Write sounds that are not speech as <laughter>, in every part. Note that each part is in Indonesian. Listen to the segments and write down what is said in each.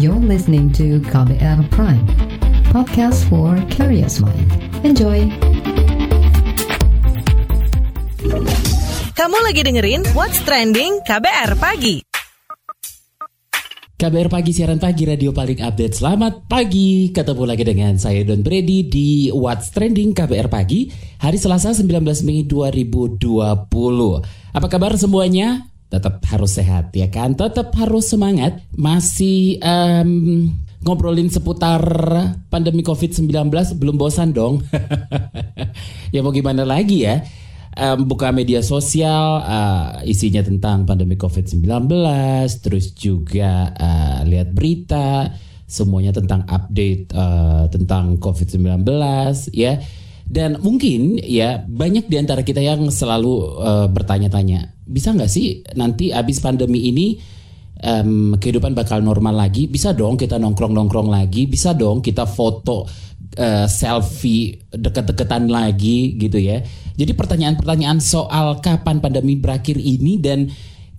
You're listening to KBR Prime, podcast for curious mind. Enjoy! Kamu lagi dengerin What's Trending KBR Pagi. KBR Pagi, siaran pagi, radio paling update. Selamat pagi, ketemu lagi dengan saya Don Brady di What's Trending KBR Pagi, hari Selasa 19 Mei 2020. Apa kabar semuanya? Tetap harus sehat ya kan, tetap harus semangat. Masih um, ngobrolin seputar pandemi COVID-19 belum bosan dong. <laughs> ya mau gimana lagi ya? Um, buka media sosial uh, isinya tentang pandemi COVID-19, terus juga uh, lihat berita semuanya tentang update uh, tentang COVID-19 ya dan mungkin ya banyak di antara kita yang selalu uh, bertanya-tanya, bisa nggak sih nanti abis pandemi ini um, kehidupan bakal normal lagi? Bisa dong kita nongkrong-nongkrong lagi, bisa dong kita foto uh, selfie deket-deketan lagi gitu ya. Jadi pertanyaan-pertanyaan soal kapan pandemi berakhir ini dan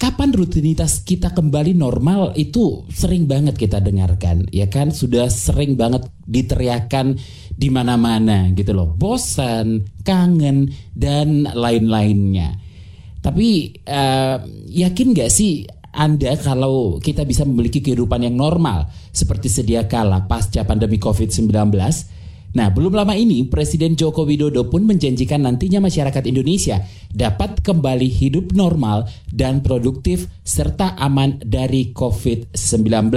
kapan rutinitas kita kembali normal itu sering banget kita dengarkan ya kan? Sudah sering banget diteriakan di mana-mana gitu loh. Bosan kangen dan lain-lainnya. Tapi uh, yakin gak sih anda kalau kita bisa memiliki kehidupan yang normal? Seperti sedia kala pasca pandemi COVID-19 Nah, belum lama ini Presiden Joko Widodo pun menjanjikan nantinya masyarakat Indonesia dapat kembali hidup normal dan produktif serta aman dari COVID-19.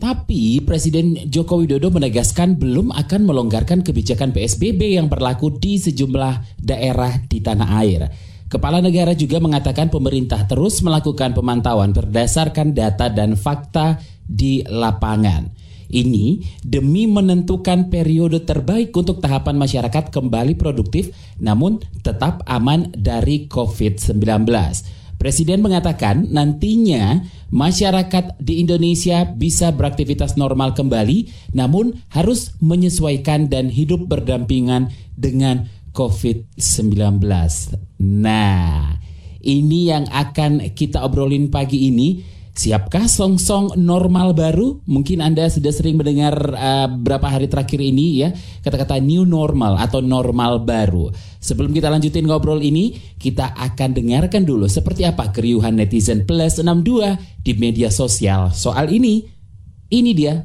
Tapi Presiden Joko Widodo menegaskan belum akan melonggarkan kebijakan PSBB yang berlaku di sejumlah daerah di tanah air. Kepala negara juga mengatakan pemerintah terus melakukan pemantauan berdasarkan data dan fakta di lapangan. Ini demi menentukan periode terbaik untuk tahapan masyarakat kembali produktif namun tetap aman dari COVID-19. Presiden mengatakan nantinya masyarakat di Indonesia bisa beraktivitas normal kembali namun harus menyesuaikan dan hidup berdampingan dengan COVID-19. Nah, ini yang akan kita obrolin pagi ini Siapkah song-song normal baru? Mungkin Anda sudah sering mendengar uh, berapa hari terakhir ini ya kata-kata new normal atau normal baru. Sebelum kita lanjutin ngobrol ini, kita akan dengarkan dulu seperti apa keriuhan netizen plus 62 di media sosial soal ini. Ini dia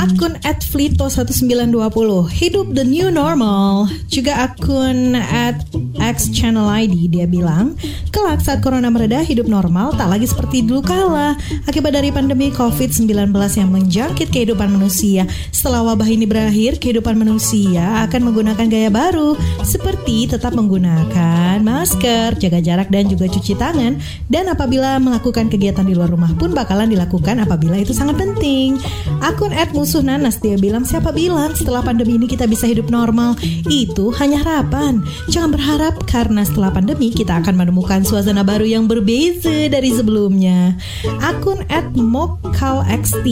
Akun @flito1920. Hidup the new normal. Juga akun at X Channel ID Dia bilang Kelak saat corona mereda hidup normal Tak lagi seperti dulu kala. Akibat dari pandemi COVID-19 yang menjangkit kehidupan manusia. Setelah wabah ini berakhir Kehidupan manusia akan menggunakan gaya baru Seperti tetap menggunakan masker Jaga jarak dan juga cuci tangan. Dan apabila melakukan kegiatan di luar rumah pun Bakalan dilakukan apabila itu sangat penting Akun at musuh nanas dia bilang siapa bilang setelah pandemi ini kita bisa hidup normal itu hanya harapan. Jangan berharap karena setelah pandemi kita akan menemukan suasana baru yang berbeza dari sebelumnya. Akun at XT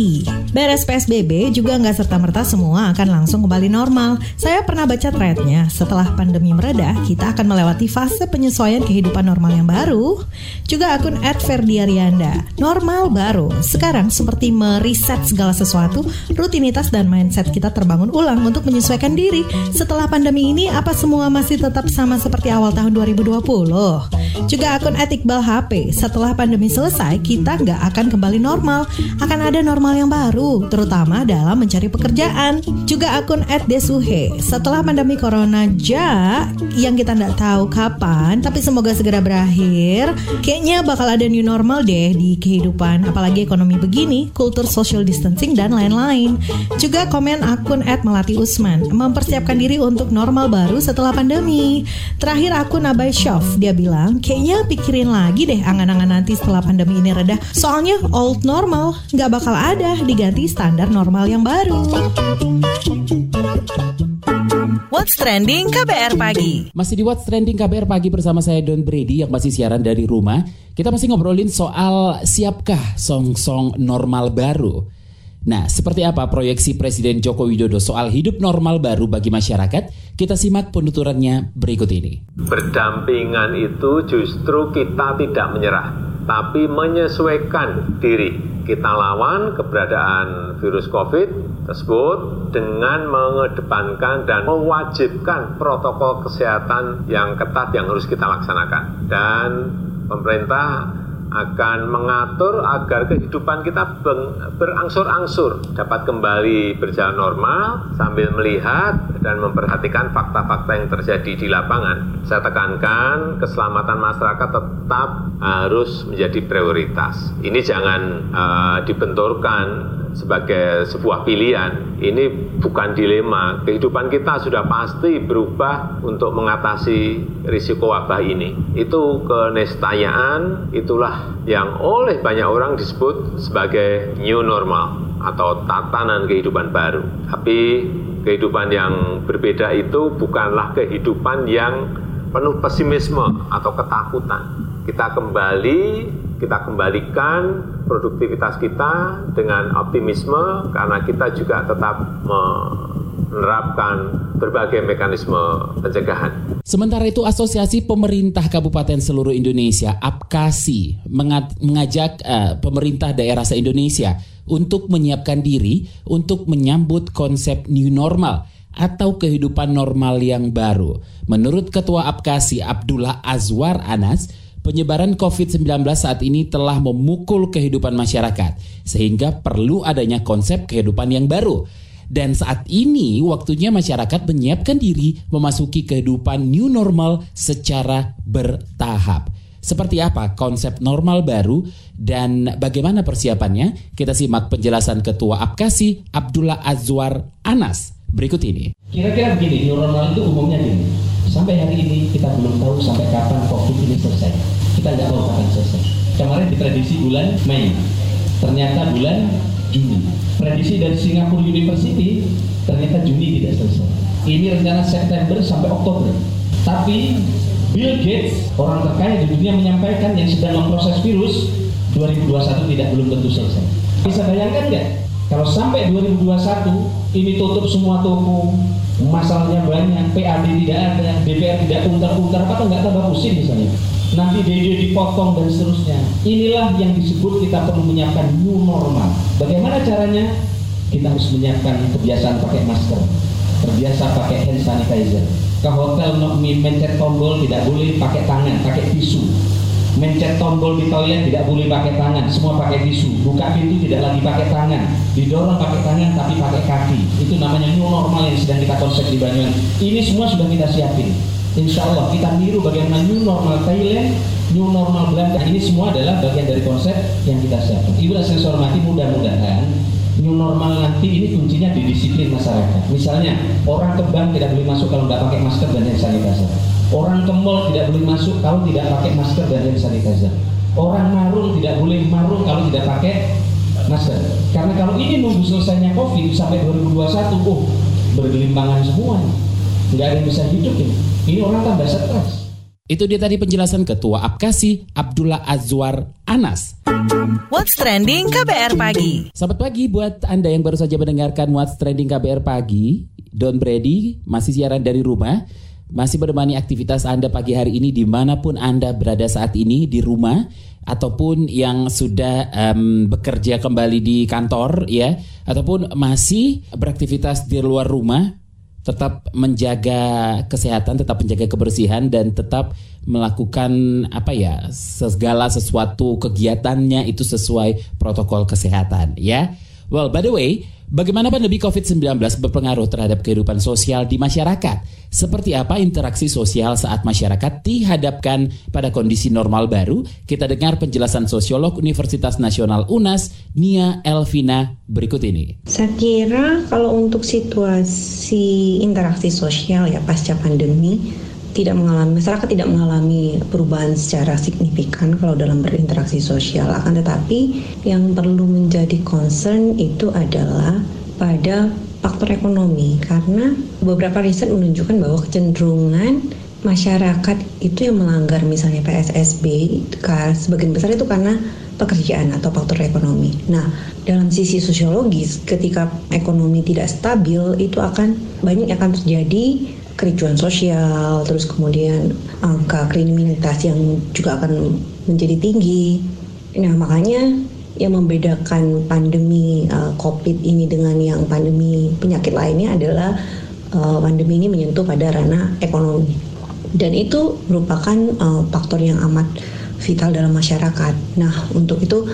Beres PSBB juga nggak serta-merta semua akan langsung kembali normal. Saya pernah baca threadnya, setelah pandemi mereda, kita akan melewati fase penyesuaian kehidupan normal yang baru. Juga akun at Ferdiarianda, normal baru. Sekarang seperti meriset segala sesuatu, rutinitas dan mindset kita terbangun ulang untuk menyesuaikan diri. Setelah pandemi ini, apa semua masih tetap sama seperti awal tahun 2020? Juga akun Etikbal HP, setelah pandemi selesai, kita nggak akan kembali normal. Akan ada normal yang baru, terutama dalam mencari pekerjaan. Juga akun @desuhe, setelah pandemi corona ja, yang kita nggak tahu kapan, tapi semoga segera berakhir, kayaknya bakal ada new normal deh di kehidupan, apalagi ekonomi begini, kultur social distancing dan lain-lain. Juga komen akun Melati Usman mempersiapkan diri untuk normal baru setelah pandemi. Terakhir akun Abai Shof dia bilang kayaknya pikirin lagi deh angan-angan nanti setelah pandemi ini reda. Soalnya old normal nggak bakal ada diganti standar normal yang baru. What's Trending KBR Pagi Masih di What's Trending KBR Pagi bersama saya Don Brady yang masih siaran dari rumah Kita masih ngobrolin soal siapkah song-song normal baru Nah, seperti apa proyeksi Presiden Joko Widodo soal hidup normal baru bagi masyarakat? Kita simak penuturannya berikut ini. Berdampingan itu justru kita tidak menyerah, tapi menyesuaikan diri. Kita lawan keberadaan virus COVID tersebut dengan mengedepankan dan mewajibkan protokol kesehatan yang ketat yang harus kita laksanakan. Dan pemerintah akan mengatur agar kehidupan kita berangsur-angsur dapat kembali berjalan normal sambil melihat dan memperhatikan fakta-fakta yang terjadi di lapangan. Saya tekankan keselamatan masyarakat tetap harus menjadi prioritas. Ini jangan uh, dibenturkan sebagai sebuah pilihan. Ini bukan dilema. Kehidupan kita sudah pasti berubah untuk mengatasi risiko wabah ini. Itu kenestayaan, itulah yang oleh banyak orang disebut sebagai new normal atau tatanan kehidupan baru. Tapi kehidupan yang berbeda itu bukanlah kehidupan yang penuh pesimisme atau ketakutan. Kita kembali kita kembalikan produktivitas kita dengan optimisme karena kita juga tetap menerapkan berbagai mekanisme pencegahan. Sementara itu Asosiasi Pemerintah Kabupaten Seluruh Indonesia APKASI mengajak uh, pemerintah daerah se-Indonesia untuk menyiapkan diri untuk menyambut konsep new normal atau kehidupan normal yang baru. Menurut Ketua APKASI Abdullah Azwar Anas, penyebaran COVID-19 saat ini telah memukul kehidupan masyarakat, sehingga perlu adanya konsep kehidupan yang baru. Dan saat ini waktunya masyarakat menyiapkan diri memasuki kehidupan new normal secara bertahap. Seperti apa konsep normal baru dan bagaimana persiapannya? Kita simak penjelasan Ketua Apkasi Abdullah Azwar Anas berikut ini. Kira-kira begini, new normal itu umumnya gini. Sampai hari ini kita belum tahu sampai kapan COVID ini selesai. Kita nggak tahu kapan selesai. Kemarin diprediksi bulan Mei, ternyata bulan Juni. Prediksi dari Singapore University ternyata Juni tidak selesai. Ini rencana September sampai Oktober. Tapi Bill Gates, orang terkaya di dunia menyampaikan yang sedang memproses virus 2021 tidak belum tentu selesai. Bisa bayangkan nggak? Kalau sampai 2021 ini tutup semua toko, masalahnya banyak, PAD tidak ada, DPR tidak untar-untar, apa nggak tambah pusing misalnya. Nanti DD dipotong dan seterusnya. Inilah yang disebut kita perlu menyiapkan new normal. Bagaimana caranya? Kita harus menyiapkan kebiasaan pakai masker, terbiasa pakai hand sanitizer. Ke hotel mencet tombol tidak boleh pakai tangan, pakai tisu mencet tombol di toilet tidak boleh pakai tangan, semua pakai tisu. Buka pintu tidak lagi pakai tangan, didorong pakai tangan tapi pakai kaki. Itu namanya new normal yang sedang kita konsep di Banyuwangi. Ini semua sudah kita siapin. Insya Allah kita niru bagaimana new normal Thailand, new normal Belanda. Ini semua adalah bagian dari konsep yang kita siapkan. Ibu dan saya hormati mudah-mudahan new normal nanti ini kuncinya di disiplin masyarakat. Misalnya orang ke bank tidak boleh masuk kalau nggak pakai masker dan hand sanitizer. Orang ke mall tidak boleh masuk kalau tidak pakai masker dan hand sanitizer. Orang marung tidak boleh marung kalau tidak pakai masker. Karena kalau ini nunggu selesainya COVID sampai 2021, oh bergelimpangan semua. Nggak ada yang bisa hidup ini. Ini orang tambah stres. Itu dia tadi penjelasan Ketua Apkasi Abdullah Azwar Anas. What's Trending KBR Pagi. Selamat pagi buat Anda yang baru saja mendengarkan What's Trending KBR Pagi. Don Brady masih siaran dari rumah masih menemani aktivitas Anda pagi hari ini di mana pun Anda berada saat ini di rumah ataupun yang sudah um, bekerja kembali di kantor ya ataupun masih beraktivitas di luar rumah tetap menjaga kesehatan, tetap menjaga kebersihan dan tetap melakukan apa ya segala sesuatu kegiatannya itu sesuai protokol kesehatan ya. Well, by the way, Bagaimana pandemi COVID-19 berpengaruh terhadap kehidupan sosial di masyarakat? Seperti apa interaksi sosial saat masyarakat dihadapkan pada kondisi normal baru? Kita dengar penjelasan sosiolog Universitas Nasional UNAS, Nia Elvina, berikut ini. Saya kira kalau untuk situasi interaksi sosial ya pasca pandemi, tidak mengalami masyarakat tidak mengalami perubahan secara signifikan kalau dalam berinteraksi sosial akan tetapi yang perlu menjadi concern itu adalah pada faktor ekonomi karena beberapa riset menunjukkan bahwa kecenderungan masyarakat itu yang melanggar misalnya PSSB sebagian besar itu karena pekerjaan atau faktor ekonomi. Nah, dalam sisi sosiologis, ketika ekonomi tidak stabil, itu akan banyak akan terjadi kericuan sosial, terus kemudian angka kriminalitas yang juga akan menjadi tinggi. Nah, makanya yang membedakan pandemi uh, COVID ini dengan yang pandemi penyakit lainnya adalah uh, pandemi ini menyentuh pada ranah ekonomi dan itu merupakan uh, faktor yang amat vital dalam masyarakat. Nah, untuk itu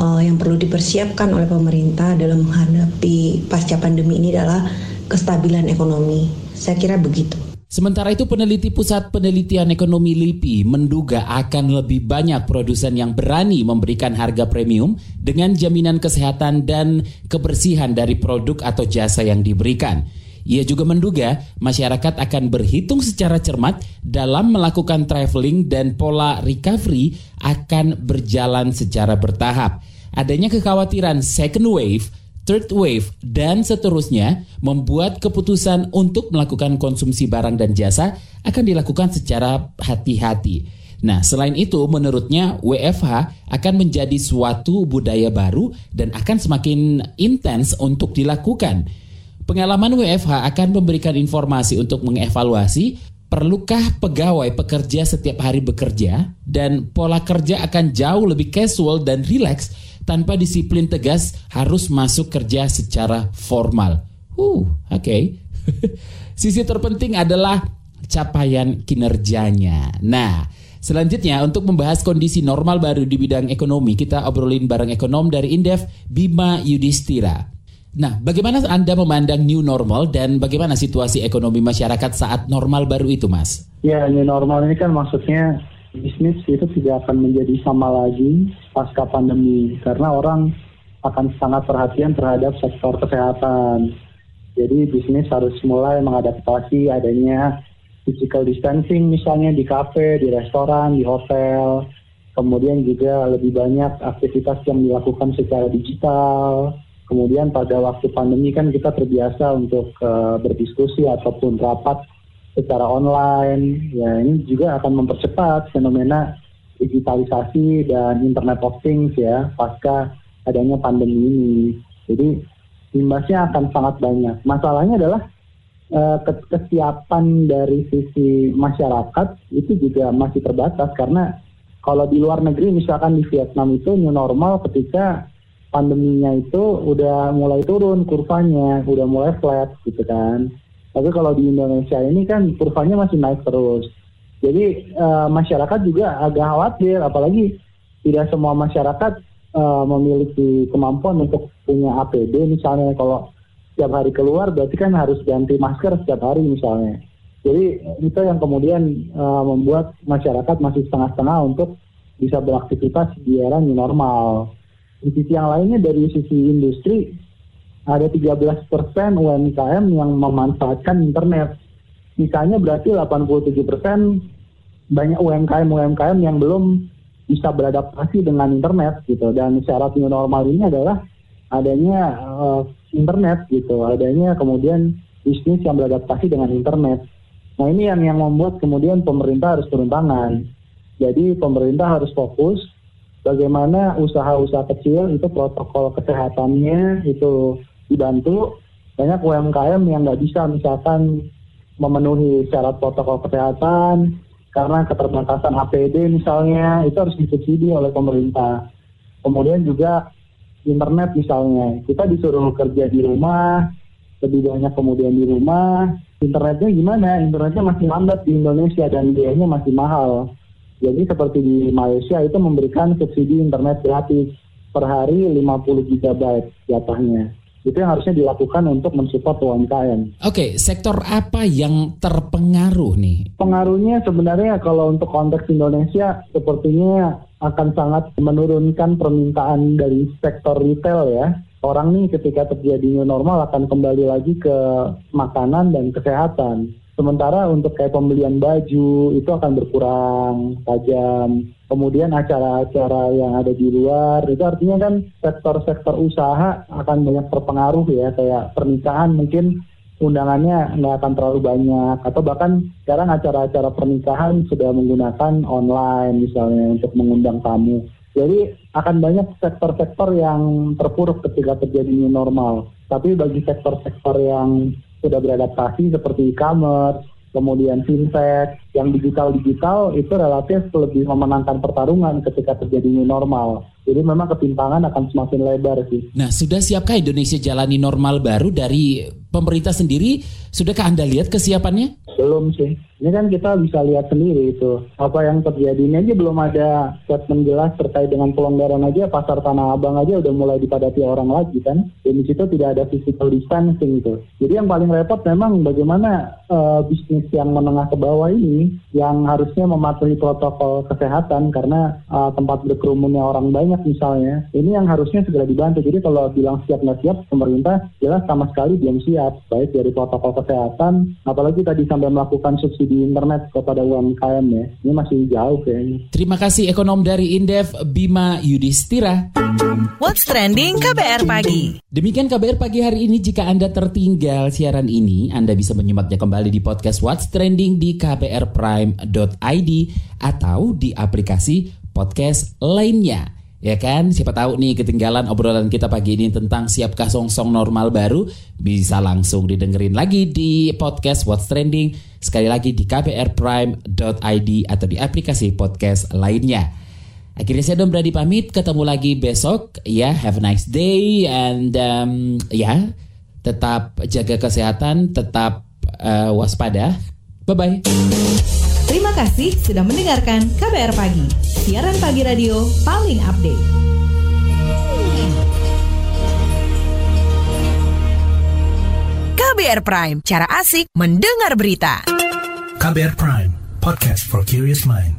uh, yang perlu dipersiapkan oleh pemerintah dalam menghadapi pasca pandemi ini adalah kestabilan ekonomi. Saya kira begitu. Sementara itu peneliti Pusat Penelitian Ekonomi LIPI menduga akan lebih banyak produsen yang berani memberikan harga premium dengan jaminan kesehatan dan kebersihan dari produk atau jasa yang diberikan. Ia juga menduga masyarakat akan berhitung secara cermat dalam melakukan traveling dan pola recovery akan berjalan secara bertahap. Adanya kekhawatiran second wave third wave, dan seterusnya membuat keputusan untuk melakukan konsumsi barang dan jasa akan dilakukan secara hati-hati. Nah, selain itu, menurutnya WFH akan menjadi suatu budaya baru dan akan semakin intens untuk dilakukan. Pengalaman WFH akan memberikan informasi untuk mengevaluasi perlukah pegawai pekerja setiap hari bekerja dan pola kerja akan jauh lebih casual dan rileks tanpa disiplin tegas harus masuk kerja secara formal. Uh, oke. Okay. <laughs> Sisi terpenting adalah capaian kinerjanya. Nah, selanjutnya untuk membahas kondisi normal baru di bidang ekonomi, kita obrolin bareng ekonom dari Indef, Bima Yudhistira. Nah, bagaimana Anda memandang new normal dan bagaimana situasi ekonomi masyarakat saat normal baru itu, Mas? Ya, new normal ini kan maksudnya bisnis itu tidak akan menjadi sama lagi pasca pandemi karena orang akan sangat perhatian terhadap sektor kesehatan. Jadi bisnis harus mulai mengadaptasi adanya physical distancing misalnya di kafe, di restoran, di hotel. Kemudian juga lebih banyak aktivitas yang dilakukan secara digital. Kemudian pada waktu pandemi kan kita terbiasa untuk uh, berdiskusi ataupun rapat secara online. Ya ini juga akan mempercepat fenomena digitalisasi dan internet of things ya pasca adanya pandemi ini. Jadi imbasnya akan sangat banyak. Masalahnya adalah uh, kesiapan dari sisi masyarakat itu juga masih terbatas karena kalau di luar negeri misalkan di Vietnam itu new normal ketika pandeminya itu udah mulai turun kurvanya, udah mulai flat gitu kan. Tapi kalau di Indonesia ini kan kurvanya masih naik terus. Jadi uh, masyarakat juga agak khawatir, apalagi tidak semua masyarakat uh, memiliki kemampuan untuk punya APD misalnya kalau setiap hari keluar berarti kan harus ganti masker setiap hari misalnya. Jadi itu yang kemudian uh, membuat masyarakat masih setengah-setengah untuk bisa beraktivitas di era new normal. Di sisi yang lainnya dari sisi industri ada 13% UMKM yang memanfaatkan internet. Misalnya berarti 87% banyak UMKM-UMKM yang belum bisa beradaptasi dengan internet gitu. Dan syarat new normal ini adalah adanya uh, internet gitu, adanya kemudian bisnis yang beradaptasi dengan internet. Nah ini yang yang membuat kemudian pemerintah harus turun tangan. Jadi pemerintah harus fokus bagaimana usaha-usaha kecil itu protokol kesehatannya itu dibantu banyak UMKM yang nggak bisa misalkan memenuhi syarat protokol kesehatan karena keterbatasan APD misalnya itu harus disubsidi oleh pemerintah. Kemudian juga internet misalnya kita disuruh kerja di rumah lebih banyak kemudian di rumah internetnya gimana? Internetnya masih lambat di Indonesia dan biayanya masih mahal. Jadi seperti di Malaysia itu memberikan subsidi internet gratis per hari 50 GB jatahnya itu yang harusnya dilakukan untuk mensupport UMKM. Oke, okay, sektor apa yang terpengaruh nih? Pengaruhnya sebenarnya kalau untuk konteks Indonesia sepertinya akan sangat menurunkan permintaan dari sektor retail ya. Orang nih ketika terjadi new normal akan kembali lagi ke makanan dan kesehatan. Sementara untuk kayak pembelian baju itu akan berkurang tajam. Kemudian acara-acara yang ada di luar itu artinya kan sektor-sektor usaha akan banyak terpengaruh ya kayak pernikahan mungkin undangannya nggak akan terlalu banyak atau bahkan sekarang acara-acara pernikahan sudah menggunakan online misalnya untuk mengundang tamu. Jadi akan banyak sektor-sektor yang terpuruk ketika terjadi new normal. Tapi bagi sektor-sektor yang sudah beradaptasi seperti e-commerce, kemudian fintech, yang digital-digital itu relatif lebih memenangkan pertarungan ketika terjadi new normal. Jadi memang ketimpangan akan semakin lebar sih. Nah, sudah siapkah Indonesia jalani normal baru dari pemerintah sendiri? Sudahkah Anda lihat kesiapannya? Belum sih. Ini kan kita bisa lihat sendiri itu. Apa yang terjadi ini aja belum ada statement jelas terkait dengan pelonggaran aja. Pasar Tanah Abang aja udah mulai dipadati orang lagi kan. Dan di situ tidak ada physical distancing itu. Jadi yang paling repot memang bagaimana uh, bisnis yang menengah ke bawah ini yang harusnya mematuhi protokol kesehatan karena uh, tempat berkerumunnya orang banyak misalnya. Ini yang harusnya segera dibantu. Jadi kalau bilang siap nggak siap, pemerintah jelas sama sekali belum siap. Baik dari protokol kesehatan, apalagi tadi sampai melakukan subsidi di internet kepada UMKM ya. Ini masih jauh kayaknya. Terima kasih ekonom dari Indef Bima Yudhistira. What's trending KBR pagi? Demikian KBR pagi hari ini. Jika Anda tertinggal siaran ini, Anda bisa menyimaknya kembali di podcast What's Trending di kbrprime.id atau di aplikasi podcast lainnya. Ya kan, siapa tahu nih ketinggalan obrolan kita pagi ini tentang siapkah song-song normal baru bisa langsung didengerin lagi di podcast What's Trending sekali lagi di kbrprime.id atau di aplikasi podcast lainnya. Akhirnya saya Don Brady pamit, ketemu lagi besok ya. Have a nice day and um, ya tetap jaga kesehatan, tetap uh, waspada. Bye bye. Terima kasih sudah mendengarkan KBR Pagi, siaran pagi radio paling update. KBR Prime, cara asik mendengar berita. KBR Prime, podcast for curious mind.